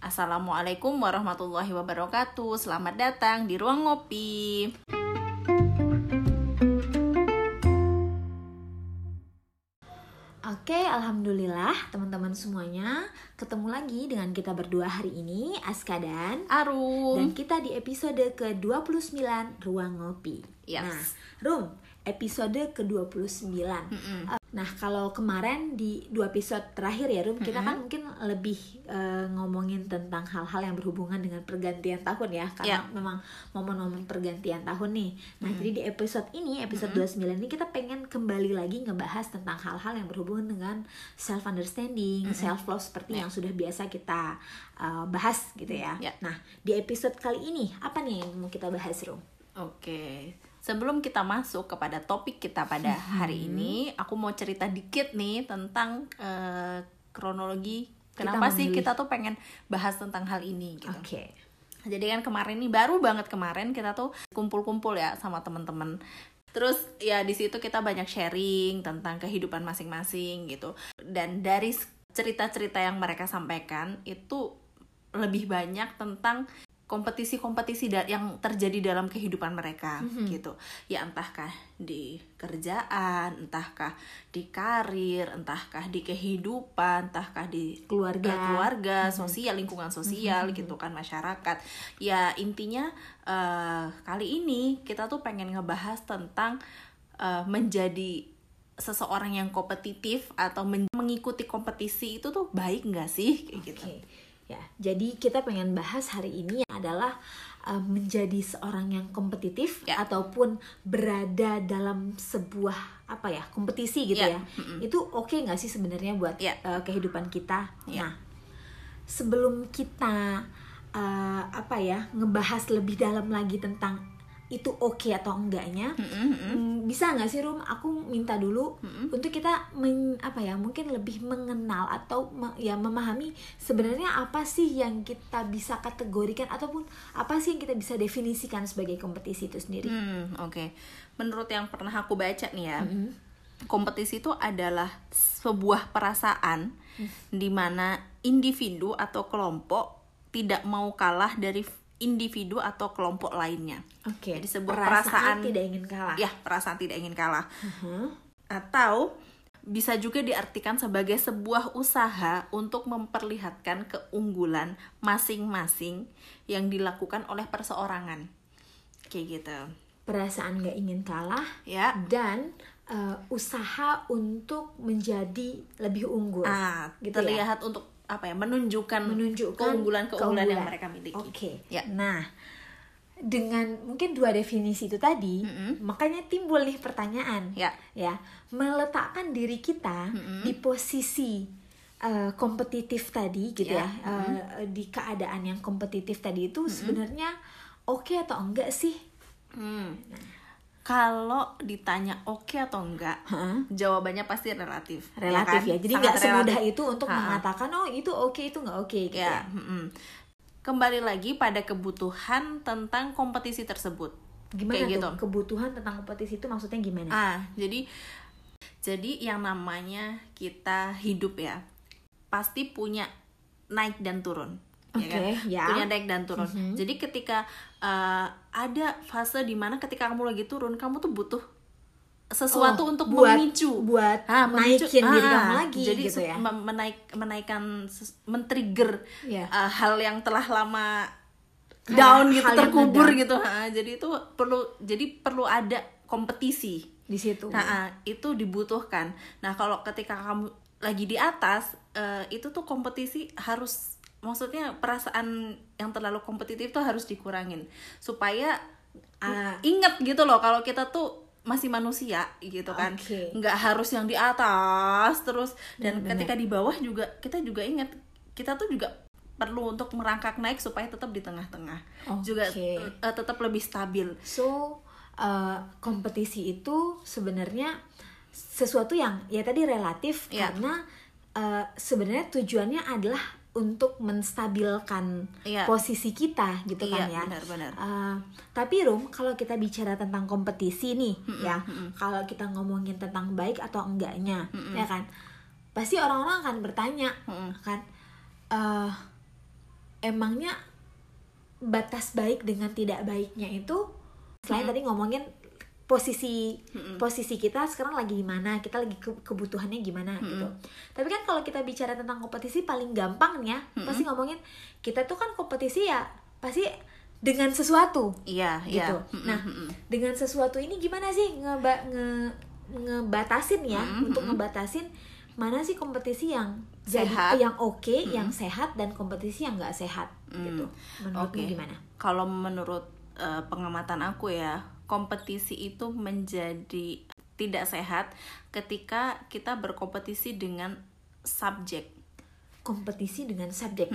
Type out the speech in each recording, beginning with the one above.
Assalamualaikum warahmatullahi wabarakatuh. Selamat datang di ruang ngopi. Oke, alhamdulillah teman-teman semuanya ketemu lagi dengan kita berdua hari ini, Aska dan Arum. dan kita di episode ke-29 Ruang Ngopi. Yes. Nah, Rum, episode ke-29. Nah, kalau kemarin di dua episode terakhir ya, Rum, kita kan mungkin lebih eh, ngomongin tentang hal-hal yang berhubungan dengan pergantian tahun ya, karena Ya. memang momen-momen pergantian tahun nih. Nah, jadi di episode ini, episode 29 ini kita pengen kembali lagi ngebahas tentang hal-hal yang berhubungan dengan self understanding, self love seperti yang sudah biasa kita eh, bahas gitu ya. Ya. Nah, di episode kali ini apa nih yang mau kita bahas, Rum? Oke. Sebelum kita masuk kepada topik kita pada hari ini, aku mau cerita dikit nih tentang eh, kronologi kenapa sih memilih. kita tuh pengen bahas tentang hal ini gitu. Oke. Jadi kan kemarin nih baru banget kemarin kita tuh kumpul-kumpul ya sama teman-teman. Terus ya di situ kita banyak sharing tentang kehidupan masing-masing gitu. Dan dari cerita-cerita yang mereka sampaikan itu lebih banyak tentang kompetisi-kompetisi yang terjadi dalam kehidupan mereka gitu. Ya entahkah di kerjaan, entahkah di karir, entahkah di kehidupan, entahkah di Keluarga. keluarga, sosial, lingkungan sosial gitu kan masyarakat. Ya intinya eh, kali ini kita tuh pengen ngebahas tentang eh, menjadi seseorang yang kompetitif atau men- mengikuti kompetisi itu tuh baik nggak sih kayak gitu. Ya, jadi kita pengen bahas hari ini yang adalah uh, menjadi seorang yang kompetitif Ya. ataupun berada dalam sebuah apa ya kompetisi gitu Ya, ya. Itu oke nggak sih sebenarnya buat Ya. uh, kehidupan kita? Ya. Nah, sebelum kita uh, apa ya ngebahas lebih dalam lagi tentang itu oke atau enggaknya, Hmm, bisa nggak sih Rum? Aku minta dulu untuk kita men- apa ya mungkin lebih mengenal atau me- ya memahami sebenarnya apa sih yang kita bisa kategorikan ataupun apa sih yang kita bisa definisikan sebagai kompetisi itu sendiri. Hmm, oke. Menurut yang pernah aku baca nih ya, kompetisi itu adalah sebuah perasaan di mana individu atau kelompok tidak mau kalah dari individu atau kelompok lainnya. Oke. Jadi sebuah perasaan, perasaan- tidak ingin kalah. Ya, perasaan tidak ingin kalah. Mhm. Atau bisa juga diartikan sebagai sebuah usaha untuk memperlihatkan keunggulan masing-masing yang dilakukan oleh perseorangan. Kayak gitu. Perasaan nggak ingin kalah Ya. dan uh, usaha untuk menjadi lebih unggul. Ah, Gitu ya? terlihat untuk apa ya? Menunjukkan menunjukkan yang keunggulan. mereka miliki. Oke. Ya. Nah, dengan mungkin dua definisi itu tadi, makanya timbul nih pertanyaan. Ya. Ya, meletakkan diri kita di posisi eh, kompetitif tadi gitu Ya. ya, eh, di keadaan yang kompetitif tadi itu sebenarnya oke atau enggak sih? Hmm. Kalau ditanya oke atau enggak, Heeh. jawabannya pasti relatif. Relatif kan? ya. Jadi nggak semudah itu untuk Ha-ha. mengatakan oh itu oke itu nggak oke gitu ya. ya. mm-mm. Kembali lagi pada kebutuhan tentang kompetisi tersebut. Gimana Kayak tuh gitu. kebutuhan tentang kompetisi itu maksudnya gimana? Ah, jadi jadi yang namanya kita hidup ya, pasti punya naik dan turun. ya kan? Ya. Punya naik dan turun. Jadi ketika uh, ada fase di mana ketika kamu lagi turun, kamu tuh butuh sesuatu Oh, untuk buat- memicu, buat Ah, memicu. naikin diri Ah, kamu lagi jadi gitu ya. menaik menaikkan men-trigger Ya. uh, hal yang telah lama Kayak down gitu terkubur gitu. Ah, jadi itu perlu jadi perlu ada kompetisi. Di situ. Nah, ah, itu dibutuhkan. Nah, kalau ketika kamu lagi di atas, eh, itu tuh kompetisi harus, maksudnya perasaan yang terlalu kompetitif tuh harus dikurangin supaya ah, inget gitu loh kalau kita tuh masih manusia gitu kan, Oke. nggak harus yang di atas terus dan Benar-benar. ketika di bawah juga kita juga inget kita tuh juga perlu untuk merangkak naik supaya tetap di tengah-tengah juga Oke. eh, tetap lebih stabil. So uh, kompetisi itu sebenarnya sesuatu yang ya tadi relatif Ya. karena uh, sebenarnya tujuannya adalah untuk menstabilkan Iya. posisi kita gitu kan Iya, ya. benar-benar. Uh, tapi Rum, kalau kita bicara tentang kompetisi nih, ya, kalau kita ngomongin tentang baik atau enggaknya, ya kan, pasti orang-orang akan bertanya, kan, eh emangnya batas baik dengan tidak baiknya itu selain tadi ngomongin posisi posisi kita sekarang lagi di mana kita lagi ke- kebutuhannya gimana gitu tapi kan kalau kita bicara tentang kompetisi paling gampang nih ya pasti ngomongin kita tuh kan kompetisi ya pasti dengan sesuatu iya gitu. iya Nah, dengan sesuatu ini gimana sih ngeba nge ngebatasin ya untuk ngebatasin mana sih kompetisi yang jadi Sehat. yang oke, yang sehat dan kompetisi yang nggak sehat gitu. Menurutmu Oke. gimana? Kalau menurut eh, pengamatan aku ya, kompetisi itu menjadi tidak sehat ketika kita berkompetisi dengan subjek. Kompetisi dengan subjek.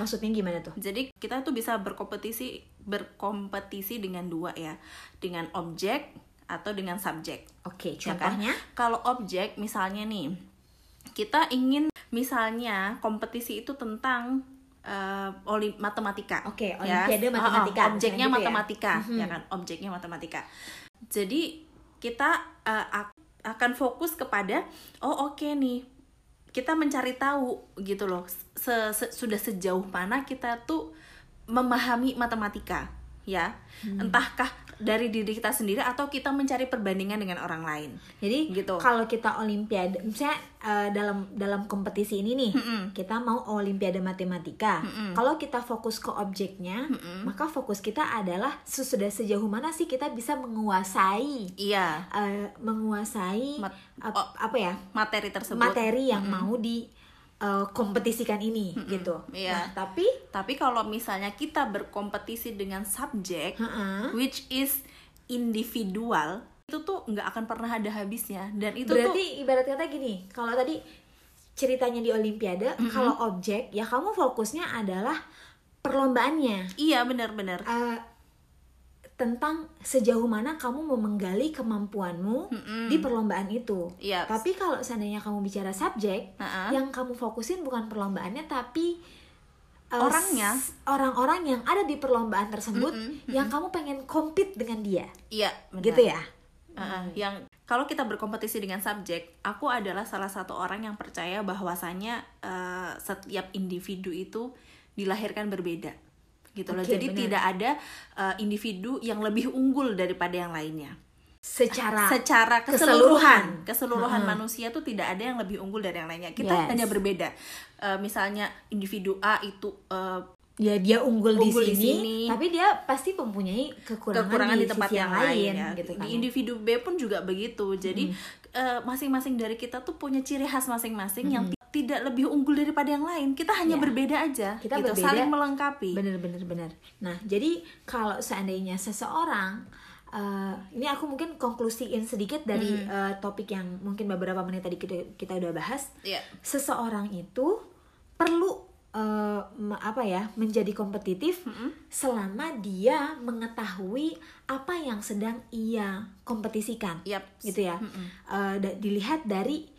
Maksudnya gimana tuh? Jadi kita tuh bisa berkompetisi berkompetisi dengan dua ya, dengan objek atau dengan subjek. Oke, Ya kan? contohnya Kalau objek misalnya nih, kita ingin misalnya kompetisi itu tentang eh, olim matematika. Oke, ya. Olimpiade Oh, oh, matematika, objeknya misalnya gitu ya. matematika, ya kan? Objeknya matematika. Jadi kita ak- akan fokus kepada oh oke nih kita mencari tahu gitu loh se- se- sudah sejauh mana kita tuh memahami matematika ya Hmm. entahkah dari diri kita sendiri atau kita mencari perbandingan dengan orang lain? Jadi Gitu. kalau kita olimpiade, misalnya eh, dalam dalam kompetisi ini nih, kita mau olimpiade matematika. Kalau kita fokus ke objeknya, maka fokus kita adalah sesudah sejauh mana sih kita bisa menguasai iya. eh, menguasai Mat- oh. apa ya? materi tersebut. Materi yang mau di eh, kompetisikan ini gitu. Iya. Nah, tapi tapi kalau misalnya kita berkompetisi dengan subjek Heeh. which is individual itu tuh nggak akan pernah ada habisnya dan itu tuh berarti ibarat kata gini, kalau tadi ceritanya di olimpiade, kalau objek ya kamu fokusnya adalah perlombaannya. iya benar-benar Eh, tentang sejauh mana kamu mau menggali kemampuanmu di perlombaan itu. Iya. Tapi kalau seandainya kamu bicara subjek, Ha-ha. yang kamu fokusin bukan perlombaannya tapi eh, Orangnya. orang-orang yang ada di perlombaan tersebut yang kamu pengen compete dengan dia. iya benar. Gitu ya. Heeh, yang kalau kita berkompetisi dengan subjek, aku adalah salah satu orang yang percaya bahwasanya eh, setiap individu itu dilahirkan berbeda, gitu loh. Oke, Jadi benar. tidak ada eh, individu yang lebih unggul daripada yang lainnya. Secara Secara keseluruhan. keseluruhan, keseluruhan manusia tuh tidak ada yang lebih unggul dari yang lainnya. Kita Yes. hanya berbeda. Eh, misalnya individu A itu eh, ya dia unggul, Unggul di, di sini, sini. tapi dia pasti mempunyai kekurangan, kekurangan di, di, tempat yang lain ya. gitu kan. Di individu B pun juga begitu. Jadi masing-masing dari kita tuh punya ciri khas masing-masing yang ti- tidak lebih unggul daripada yang lain. Kita hanya Ya. berbeda aja. Kita gitu, berbeda. saling melengkapi. Bener bener bener. Nah jadi kalau seandainya seseorang eh, ini aku mungkin konklusiin sedikit dari eh, topik yang mungkin beberapa menit tadi kita, kita udah bahas. Iya. Seseorang itu perlu me- apa ya menjadi kompetitif selama dia mengetahui apa yang sedang ia kompetisikan Yap. gitu ya Eh, da- dilihat dari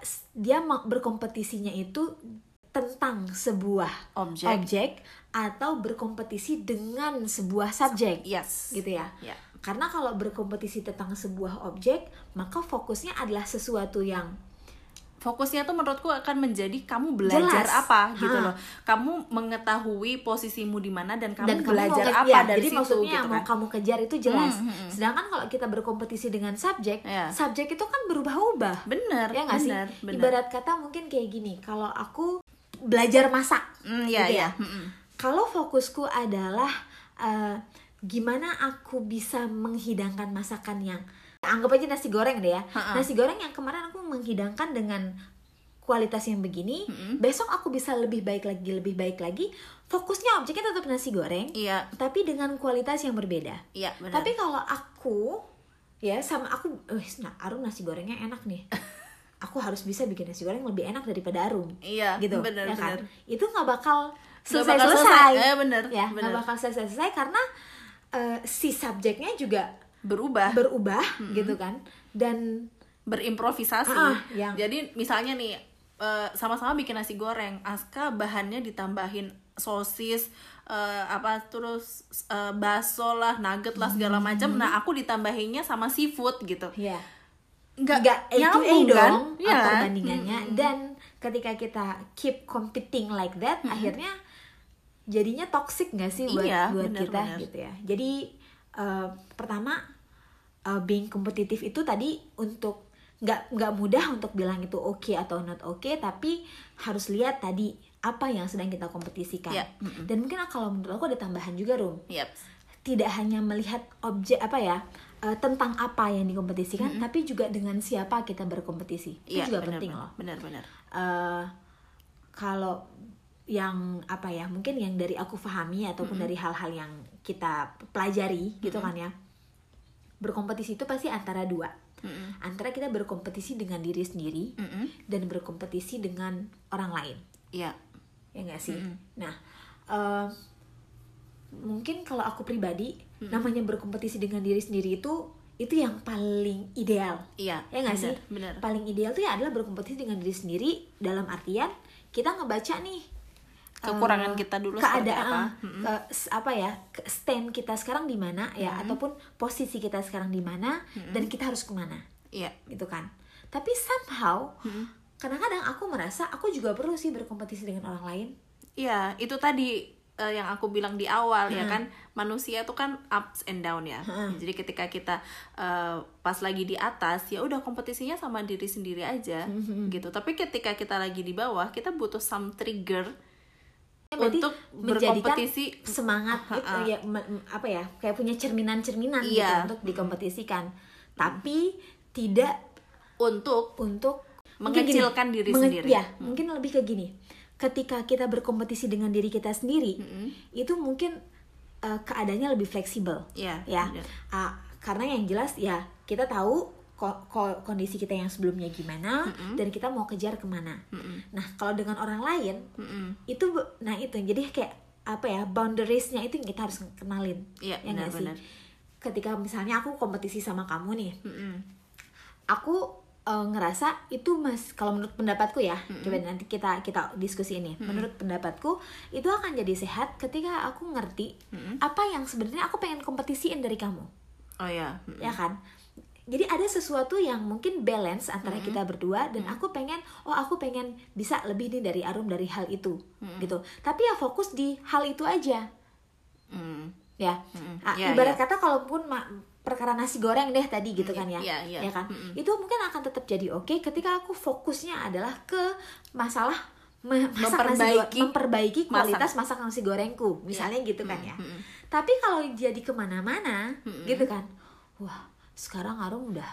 s- dia berkompetisinya itu tentang sebuah Objek. atau berkompetisi dengan sebuah subjek Yes. gitu ya Ya. karena kalau berkompetisi tentang sebuah objek maka fokusnya adalah sesuatu yang Fokusnya tuh menurutku akan menjadi kamu belajar Jelas. apa gitu Ha. loh. Kamu mengetahui posisimu di mana dan kamu dan kamu belajar mau apa ya, dari jadi situ maksudnya gitu yang mau kan. kamu kejar itu jelas Hmm, hmm, hmm. sedangkan kalau kita berkompetisi dengan subjek Ya. subjek itu kan berubah-ubah Bener, ya nggak sih bener, ibarat kata mungkin kayak gini kalau aku belajar masak Hmm, iya, gitu iya. ya. Mm-mm. kalau fokusku adalah eh, gimana aku bisa menghidangkan masakan yang anggap aja nasi goreng deh ya. Ha-ha. nasi goreng yang kemarin aku menghidangkan dengan kualitas yang begini besok aku bisa lebih baik lagi lebih baik lagi. Fokusnya objeknya tetap nasi goreng Iya, tapi dengan kualitas yang berbeda. Iya benar. tapi kalau aku ya sama aku eh nah Arum nasi gorengnya enak nih. Aku harus bisa bikin nasi goreng lebih enak daripada Arum. Iya, gitu bener, ya kan? bener. itu nggak bakal selesai bakal selesai. Selesai. Eh, bener, ya nggak bakal selesai selesai karena eh, si subjeknya juga Berubah. berubah gitu kan dan berimprovisasi. Ah, yang- Jadi misalnya nih eh, sama-sama bikin nasi goreng, Aska bahannya ditambahin sosis eh, apa terus eh, bakso lah, nugget lah segala Hmm. macam. Nah, aku ditambahinnya sama seafood gitu. ya Nggak nggak nyambung dong kan? Iya kan? perbandingannya dan ketika kita keep competing like that Hmm. akhirnya jadinya toxic nggak sih buat Iya, buat bener, kita bener. gitu ya jadi eh, pertama eh, being kompetitif itu tadi untuk nggak nggak mudah untuk bilang itu oke atau not oke tapi harus lihat tadi apa yang sedang kita kompetisikan. Iya, mm-mm. dan mungkin kalau menurut aku ada tambahan juga rum. Yap. tidak hanya melihat objek apa ya eh, tentang apa yang dikompetisikan tapi juga dengan siapa kita berkompetisi. Itu Iya, juga benar, penting loh. Benar-benar. eh kalau yang apa ya mungkin yang dari aku pahami ataupun dari hal-hal yang kita pelajari gitu kan ya berkompetisi itu pasti antara dua Mm-mm. antara kita berkompetisi dengan diri sendiri Mm-mm. dan berkompetisi dengan orang lain Iya. ya nggak sih nah eh, mungkin kalau aku pribadi namanya berkompetisi dengan diri sendiri itu itu yang paling ideal Iya. ya nggak sih Benar. paling ideal tuh ya adalah berkompetisi dengan diri sendiri dalam artian kita ngebaca nih Kekurangan eh, kita dulu keadaan apa. ke- s- apa ya ke- stand kita sekarang di mana ya ataupun posisi kita sekarang di mana dan kita harus ke mana Iya. gitu kan. Tapi somehow kadang-kadang aku merasa aku juga perlu sih berkompetisi dengan orang lain. Iya, itu tadi eh, yang aku bilang di awal ya kan, manusia tuh kan ups and down ya. Jadi ketika kita eh, pas lagi di atas ya udah kompetisinya sama diri sendiri aja gitu. Tapi ketika kita lagi di bawah, kita butuh some trigger Berarti untuk menjadikan berkompetisi. semangat gitu, ya apa ya kayak punya cerminan-cerminan gitu Iya. untuk dikompetisikan tapi tidak untuk untuk mungkin gini, Mengecilkan diri menge- sendiri. ya mungkin lebih ke gini ketika kita berkompetisi dengan diri kita sendiri itu mungkin eh, keadaannya lebih fleksibel Iya, ya bener. Ah, karena yang jelas ya kita tahu ko- ko- kondisi kita yang sebelumnya gimana dan kita mau kejar ke mana. Nah kalau dengan orang lain Mm-mm. itu be- nah itu jadi kayak apa ya boundariesnya itu yang kita harus kenalin. Iya, ya nggak sih? Benar-benar. ketika misalnya aku kompetisi sama kamu nih Mm-mm. aku eh, ngerasa itu mas kalau menurut pendapatku ya coba nanti kita kita diskusi ini. Menurut pendapatku itu akan jadi sehat ketika aku ngerti apa yang sebenarnya aku pengen kompetisiin dari kamu. Oh ya. Mm-mm. ya kan jadi ada sesuatu yang mungkin balance antara kita berdua dan aku pengen oh aku pengen bisa lebih nih dari Arum dari hal itu gitu. Tapi ya fokus di hal itu aja. Mm. ya. Ah, Ya, ibarat ya. kata kalaupun ma- perkara nasi goreng deh tadi gitu kan ya. Iya, iya. ya kan? Itu mungkin akan tetap jadi oke ketika aku fokusnya adalah ke masalah masak nasi Memperbaiki memperbaiki kualitas masak nasi gorengku misalnya gitu kan ya. Tapi kalau jadi ke mana-mana gitu kan wah sekarang Arum udah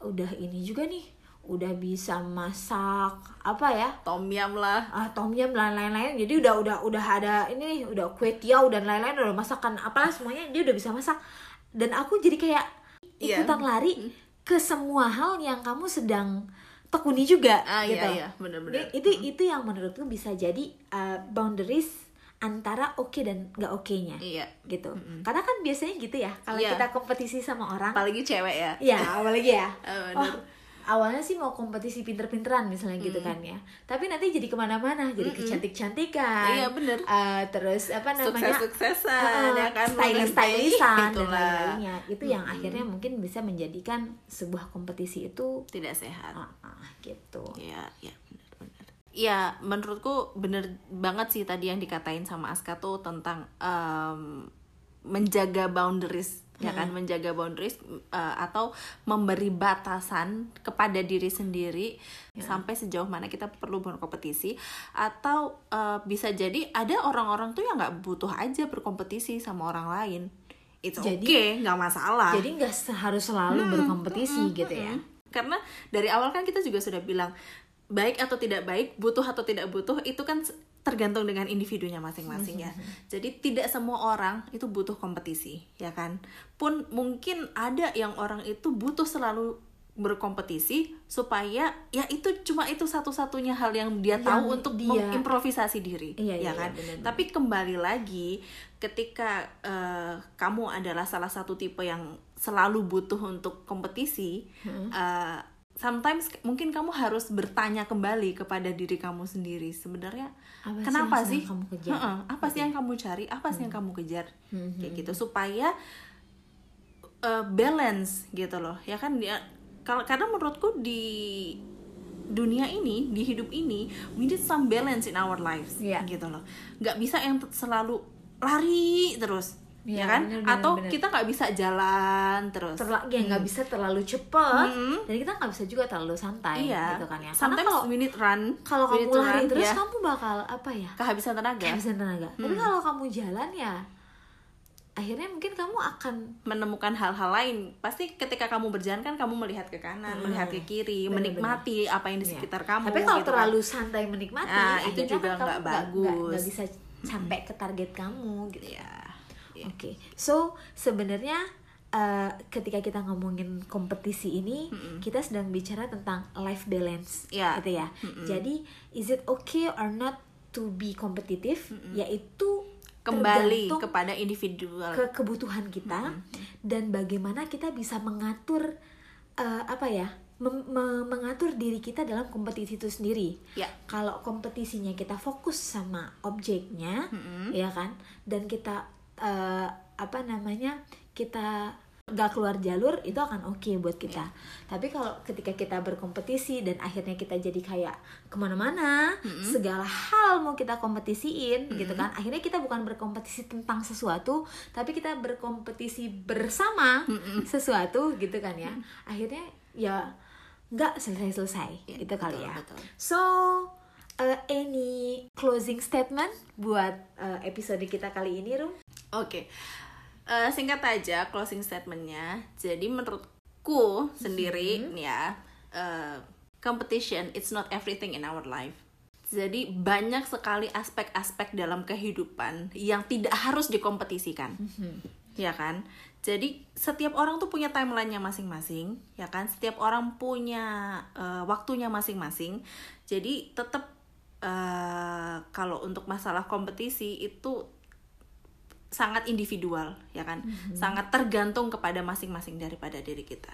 udah ini juga nih udah bisa masak apa ya? Tom yum lah. ah tom yum dan lain-lain. Jadi udah udah udah ada ini nih udah kue tiaw dan lain-lain udah masakan. Apalah semuanya dia udah bisa masak. Dan aku jadi kayak Iya. ikutan lari ke semua hal yang kamu sedang tekuni juga Ah, gitu. iya, iya, benar-benar. Jadi itu itu yang menurutku bisa jadi uh, boundaries antara oke dan nggak oke-nya Iya. gitu karena kan biasanya gitu ya kalau Iya. kita kompetisi sama orang Apalagi cewek ya. Ya, apalagi ya. Ah, oh, awalnya sih mau kompetisi pinter-pinteran misalnya gitu kan ya. Tapi nanti jadi ke mana-mana, jadi kecantik-cantikan. Iya, bener. Eh, terus apa namanya? Sukses-suksesan, ya kan? stylish-stylishan dan lain-lainnya. Itu yang akhirnya mungkin bisa menjadikan sebuah kompetisi itu Tidak sehat. ah, ah, gitu. Iya, iya. Iya, menurutku bener banget sih tadi yang dikatain sama Aska tuh tentang em, menjaga boundaries ya kan? Menjaga boundaries eh, atau memberi batasan kepada diri sendiri sampai sejauh mana kita perlu berkompetisi. Atau eh, bisa jadi ada orang-orang tuh yang nggak butuh aja berkompetisi sama orang lain. Jadi- okay nggak masalah. Jadi nggak harus selalu berkompetisi gitu ya. karena dari awal kan kita juga sudah bilang baik atau tidak baik, butuh atau tidak butuh itu kan tergantung dengan individunya masing-masing ya. Jadi tidak semua orang itu butuh kompetisi, ya kan? Pun mungkin ada yang orang itu butuh selalu berkompetisi supaya ya itu cuma itu satu-satunya hal yang dia Yang tahu untuk dia- mengimprovisasi diri, Iya, iya, ya kan? iya, benar-benar. Tapi kembali lagi ketika eh, kamu adalah salah satu tipe yang selalu butuh untuk kompetisi, eh, sometimes mungkin kamu harus bertanya kembali kepada diri kamu sendiri sebenarnya Apa sih kenapa yang sih? kamu kejar? Heeh, apa sih yang kamu cari? Apa sih yang kamu kejar? Kayak gitu supaya eh, balance gitu loh, ya kan? Ya, kalau karena menurutku di dunia ini di hidup ini we need some balance in our lives Iya. gitu loh nggak bisa yang selalu lari terus Iya, ya kan bener, bener, atau bener. kita nggak bisa jalan terus terlalu ya nggak bisa terlalu cepet Hmm. dan kita nggak bisa juga terlalu santai iya gitu kan ya karena kalau need run kalau kamu lari run, terus ya. kamu bakal apa ya kehabisan tenaga kehabisan tenaga tapi Hmm. kalau kamu jalan ya akhirnya mungkin kamu akan menemukan hal-hal lain pasti ketika kamu berjalan kan kamu melihat ke kanan Hmm. melihat ke kiri Bener-bener. menikmati apa yang di Iya. sekitar kamu tapi kalau gitu kan. terlalu santai menikmati Nah, itu juga kan nggak- bagus. nggak bisa sampai ke target kamu gitu ya Iya. Oke, so sebenarnya uh, ketika kita ngomongin kompetisi ini, kita sedang bicara tentang life balance, Ya. gitu ya. Jadi, is it okay or not to be kompetitif? Yaitu kembali kepada individual ke kebutuhan kita dan bagaimana kita bisa mengatur uh, apa ya, mem- me- mengatur diri kita dalam kompetisi itu sendiri. ya Kalau kompetisinya kita fokus sama objeknya, Mm-mm. ya kan dan kita eh, apa namanya kita nggak keluar jalur itu akan oke buat kita. Tapi kalau ketika kita berkompetisi dan akhirnya kita jadi kayak ke mana-mana segala hal mau kita kompetisiin gitu kan. Akhirnya kita bukan berkompetisi tentang sesuatu tapi kita berkompetisi bersama sesuatu gitu kan ya. Akhirnya ya nggak selesai-selesai Ya, gitu kali ya. betul. So, uh, any closing statement buat uh, episode kita kali ini, Rum? Oke, Eh, singkat aja closing statementnya. Jadi menurutku sendiri nih ya, eh, competition it's not everything in our life. Jadi banyak sekali aspek-aspek dalam kehidupan yang tidak harus dikompetisikan, ya kan? Jadi setiap orang tuh punya timelinenya masing-masing, ya kan? Setiap orang punya eh, waktunya masing-masing. Jadi tetap eh, kalau untuk masalah kompetisi itu sangat individual ya kan? Sangat tergantung kepada masing-masing daripada diri kita.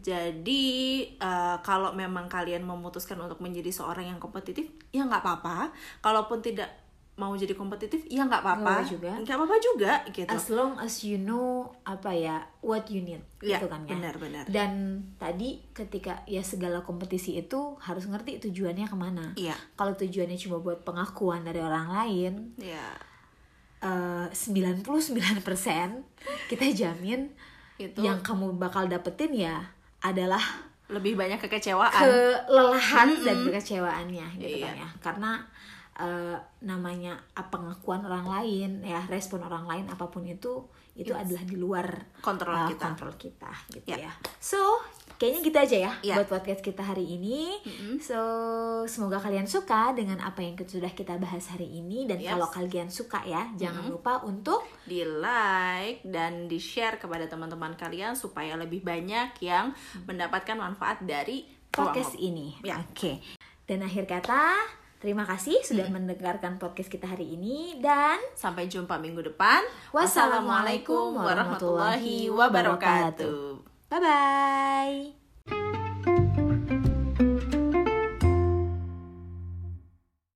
Jadi eh, kalau memang kalian memutuskan untuk menjadi seorang yang kompetitif ya nggak apa-apa. Kalaupun tidak mau jadi kompetitif ya nggak apa-apa Nggak apa-apa. juga. nggak apa-apa juga gitu. As long as you know apa ya what you need, Ya, gitu kan ya. benar-benar. Dan tadi ketika ya segala kompetisi itu harus ngerti tujuannya ke mana. iya. Kalau tujuannya cuma buat pengakuan dari orang lain, ya eh, 99% kita jamin itu yang kamu bakal dapetin ya adalah lebih banyak kekecewaan kelelahan dan kekecewaannya gitu Iya. kan ya karena eh, namanya pengakuan orang lain ya respon orang lain apa pun itu itu adalah di luar Kontrol eh, kita. kontrol kita gitu Ya. ya so kayaknya gitu aja ya Ya. buat podcast kita hari ini so semoga kalian suka dengan apa yang sudah kita bahas hari ini dan Yes. kalau kalian suka ya jangan lupa untuk di like dan di share kepada teman-teman kalian supaya lebih banyak yang mendapatkan manfaat dari podcast ini. Ya. Oke. Dan akhir kata, terima kasih sudah mendengarkan podcast kita hari ini dan Sampai jumpa minggu depan. Wassalamualaikum warahmatullahi wabarakatuh. 拜拜。